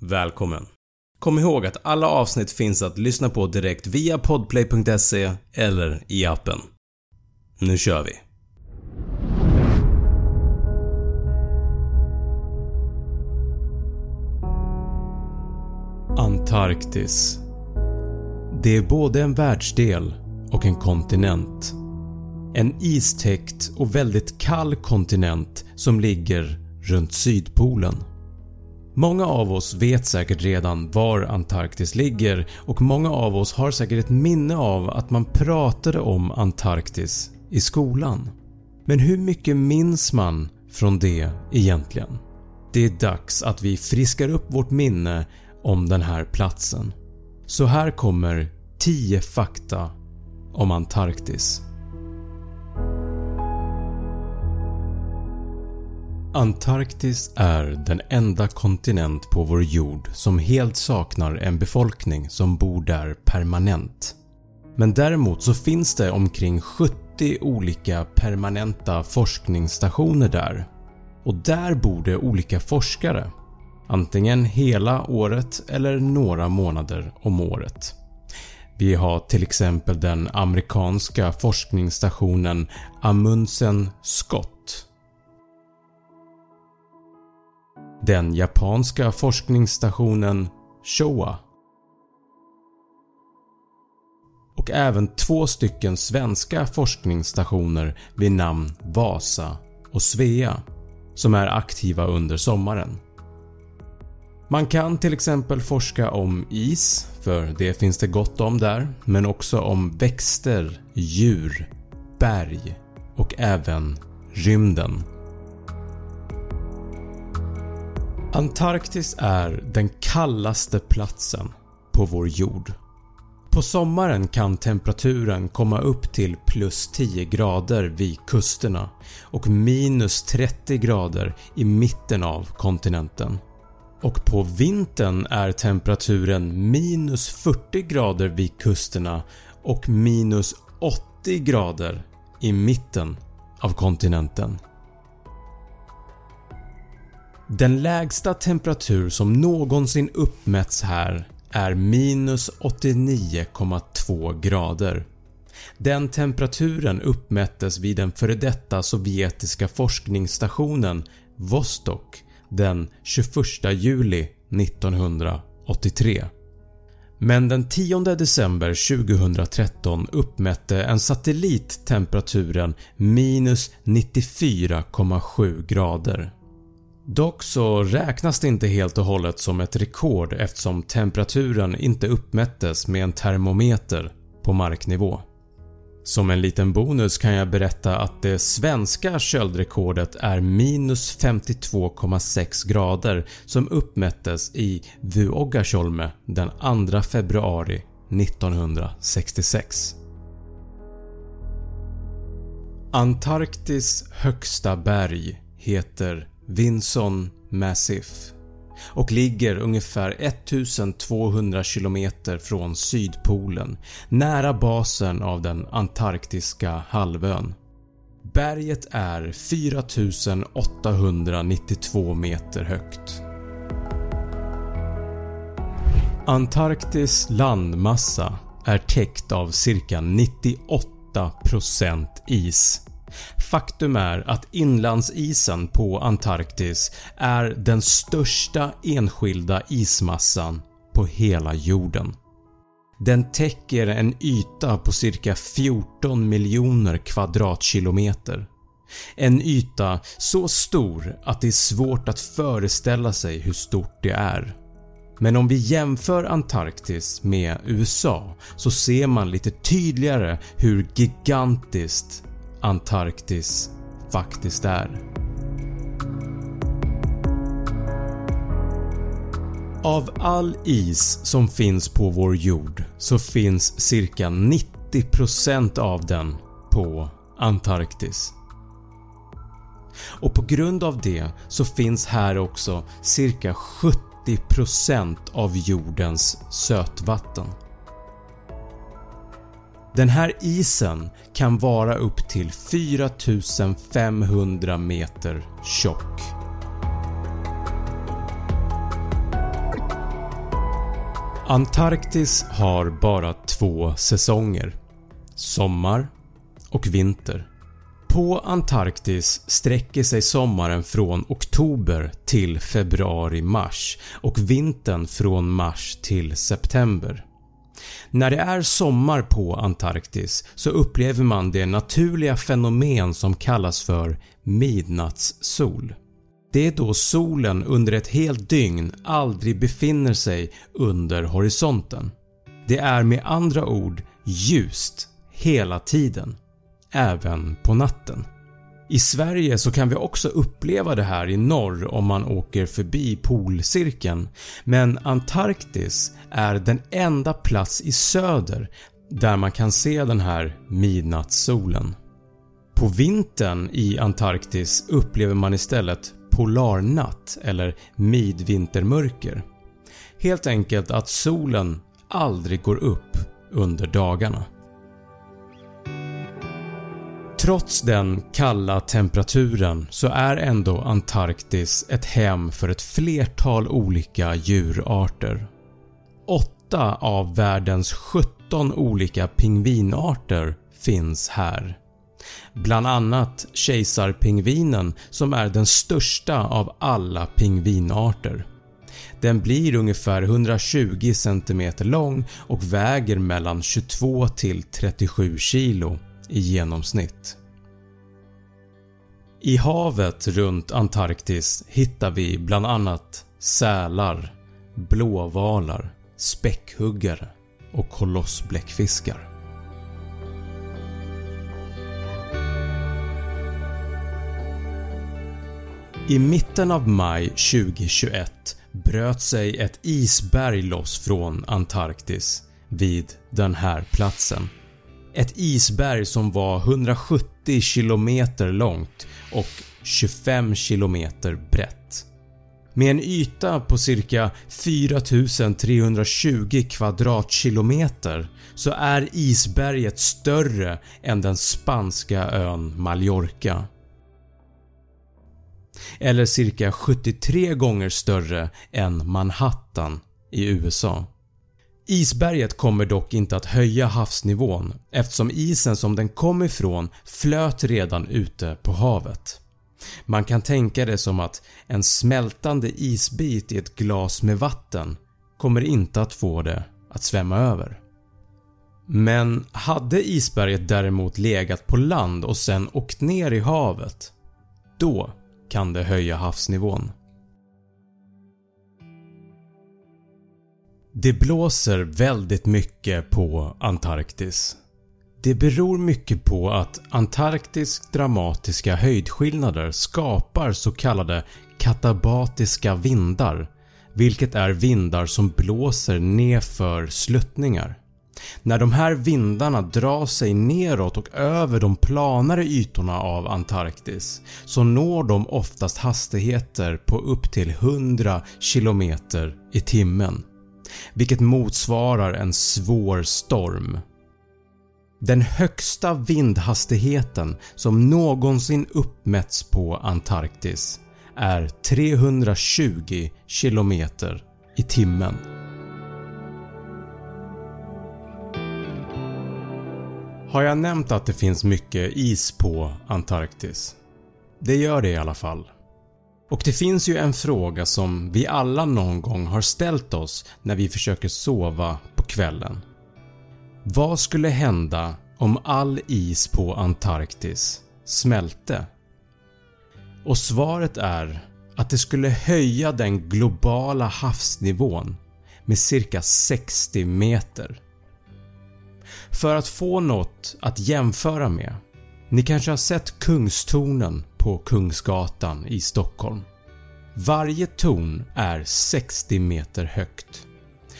välkommen. Kom ihåg att alla avsnitt finns att lyssna på direkt via podplay.se eller i appen. Nu kör vi! Antarktis Det är både en världsdel och en kontinent. En istäckt och väldigt kall kontinent som ligger runt Sydpolen. Många av oss vet säkert redan var Antarktis ligger och många av oss har säkert ett minne av att man pratade om Antarktis i skolan. Men hur mycket minns man från det egentligen? Det är dags att vi friskar upp vårt minne om den här platsen. Så här kommer 10 fakta om Antarktis. Antarktis är den enda kontinent på vår jord som helt saknar en befolkning som bor där permanent. Men däremot så finns det omkring 70 olika permanenta forskningsstationer där och där bor det olika forskare. Antingen hela året eller några månader om året. Vi har till exempel den amerikanska forskningsstationen Amundsen Scott den japanska forskningsstationen Showa och även två stycken svenska forskningsstationer vid namn Vasa och Svea som är aktiva under sommaren. Man kan till exempel forska om is, för det finns det gott om där, men också om växter, djur, berg och även rymden. Antarktis är den kallaste platsen på vår jord. På sommaren kan temperaturen komma upp till plus 10 grader vid kusterna och minus 30 grader i mitten av kontinenten. Och på vintern är temperaturen minus 40 grader vid kusterna och minus 80 grader i mitten av kontinenten. Den lägsta temperatur som någonsin uppmätts här är minus 89,2 grader. Den temperaturen uppmättes vid den före detta sovjetiska forskningsstationen Vostok den 21 juli 1983. Men den 10 december 2013 uppmätte en satellit temperaturen minus 94,7 grader. Dock så räknas det inte helt och hållet som ett rekord eftersom temperaturen inte uppmättes med en termometer på marknivå. Som en liten bonus kan jag berätta att det svenska köldrekordet är minus 52,6 grader som uppmättes i Vuoggatjolme den 2 februari 1966. Antarktis högsta berg heter Vinson Massif och ligger ungefär 1200 km från Sydpolen nära basen av den antarktiska halvön. Berget är 4892 meter högt. Antarktis landmassa är täckt av cirka 98% is Faktum är att inlandsisen på Antarktis är den största enskilda ismassan på hela jorden. Den täcker en yta på cirka 14 miljoner kvadratkilometer. En yta så stor att det är svårt att föreställa sig hur stort det är. Men om vi jämför Antarktis med USA så ser man lite tydligare hur gigantiskt Antarktis faktiskt är. Av all is som finns på vår jord så finns cirka 90% av den på Antarktis. Och på grund av det så finns här också cirka 70% av jordens sötvatten. Den här isen kan vara upp till 4500 meter tjock. Antarktis har bara två säsonger. Sommar och vinter. På Antarktis sträcker sig sommaren från oktober till februari-mars och vintern från mars till september. När det är sommar på Antarktis så upplever man det naturliga fenomen som kallas för midnattssol. Det är då solen under ett helt dygn aldrig befinner sig under horisonten. Det är med andra ord ljust hela tiden, även på natten. I Sverige så kan vi också uppleva det här i norr om man åker förbi polcirkeln men Antarktis är den enda plats i söder där man kan se den här midnattssolen. På vintern i Antarktis upplever man istället polarnatt eller midvintermörker. Helt enkelt att solen aldrig går upp under dagarna. Trots den kalla temperaturen så är ändå Antarktis ett hem för ett flertal olika djurarter. 8 av världens 17 olika pingvinarter finns här. Bland annat kejsarpingvinen som är den största av alla pingvinarter. Den blir ungefär 120 cm lång och väger mellan 22 till 37 kg i genomsnitt. I havet runt Antarktis hittar vi bland annat sälar, blåvalar, späckhuggare och kolossbläckfiskar. I mitten av maj 2021 bröt sig ett isberg loss från Antarktis vid den här platsen. Ett isberg som var 170 km långt och 25 km brett. Med en yta på cirka 4320 kvadratkilometer så är isberget större än den spanska ön Mallorca eller cirka 73 gånger större än Manhattan i USA. Isberget kommer dock inte att höja havsnivån eftersom isen som den kom ifrån flöt redan ute på havet. Man kan tänka det som att en smältande isbit i ett glas med vatten kommer inte att få det att svämma över. Men hade isberget däremot legat på land och sen åkt ner i havet, då kan det höja havsnivån. Det blåser väldigt mycket på Antarktis. Det beror mycket på att Antarktis dramatiska höjdskillnader skapar så kallade katabatiska vindar vilket är vindar som blåser nedför sluttningar. När de här vindarna drar sig neråt och över de planare ytorna av Antarktis så når de oftast hastigheter på upp till 100 km i timmen vilket motsvarar en svår storm. Den högsta vindhastigheten som någonsin uppmätts på Antarktis är 320 km i timmen. Har jag nämnt att det finns mycket is på Antarktis? Det gör det i alla fall. Och det finns ju en fråga som vi alla någon gång har ställt oss när vi försöker sova på kvällen. Vad skulle hända om all is på Antarktis smälte? Och svaret är att det skulle höja den globala havsnivån med cirka 60 meter. För att få något att jämföra med. Ni kanske har sett Kungstornen på Kungsgatan i Stockholm. Varje torn är 60 meter högt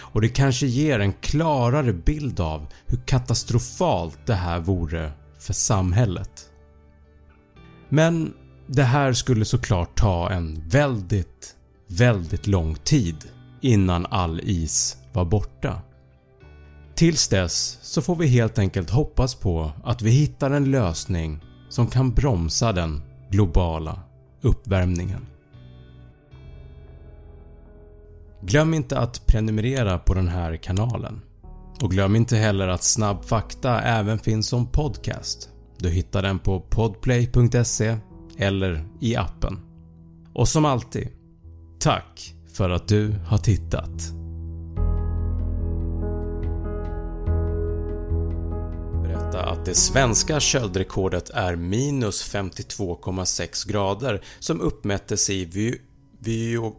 och det kanske ger en klarare bild av hur katastrofalt det här vore för samhället. Men det här skulle såklart ta en väldigt, väldigt lång tid innan all is var borta. Tills dess så får vi helt enkelt hoppas på att vi hittar en lösning som kan bromsa den globala uppvärmningen. Glöm inte att prenumerera på den här kanalen. Och glöm inte heller att Snabb Fakta även finns som podcast. Du hittar den på podplay.se eller i appen. Och som alltid, tack för att du har tittat. Det svenska köldrekordet är minus 52,6 grader som uppmättes i Vi... Vi...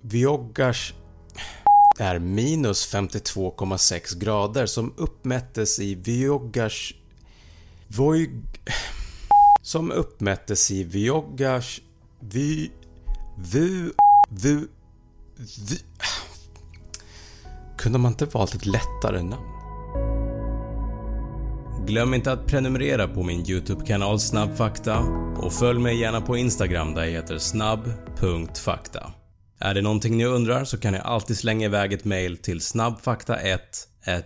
Viogars är minus 52,6 grader som uppmättes i Viogars... Voig... Som uppmättes i Viogars... Vi... Vu... Vu... Vi... Kunde man inte valt ett lättare namn? Glöm inte att prenumerera på min YouTube-kanal Snabbfakta och följ mig gärna på Instagram där jag heter snabb.fakta. Är det någonting ni undrar så kan ni alltid slänga iväg ett mail till snabbfakta1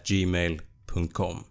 gmail.com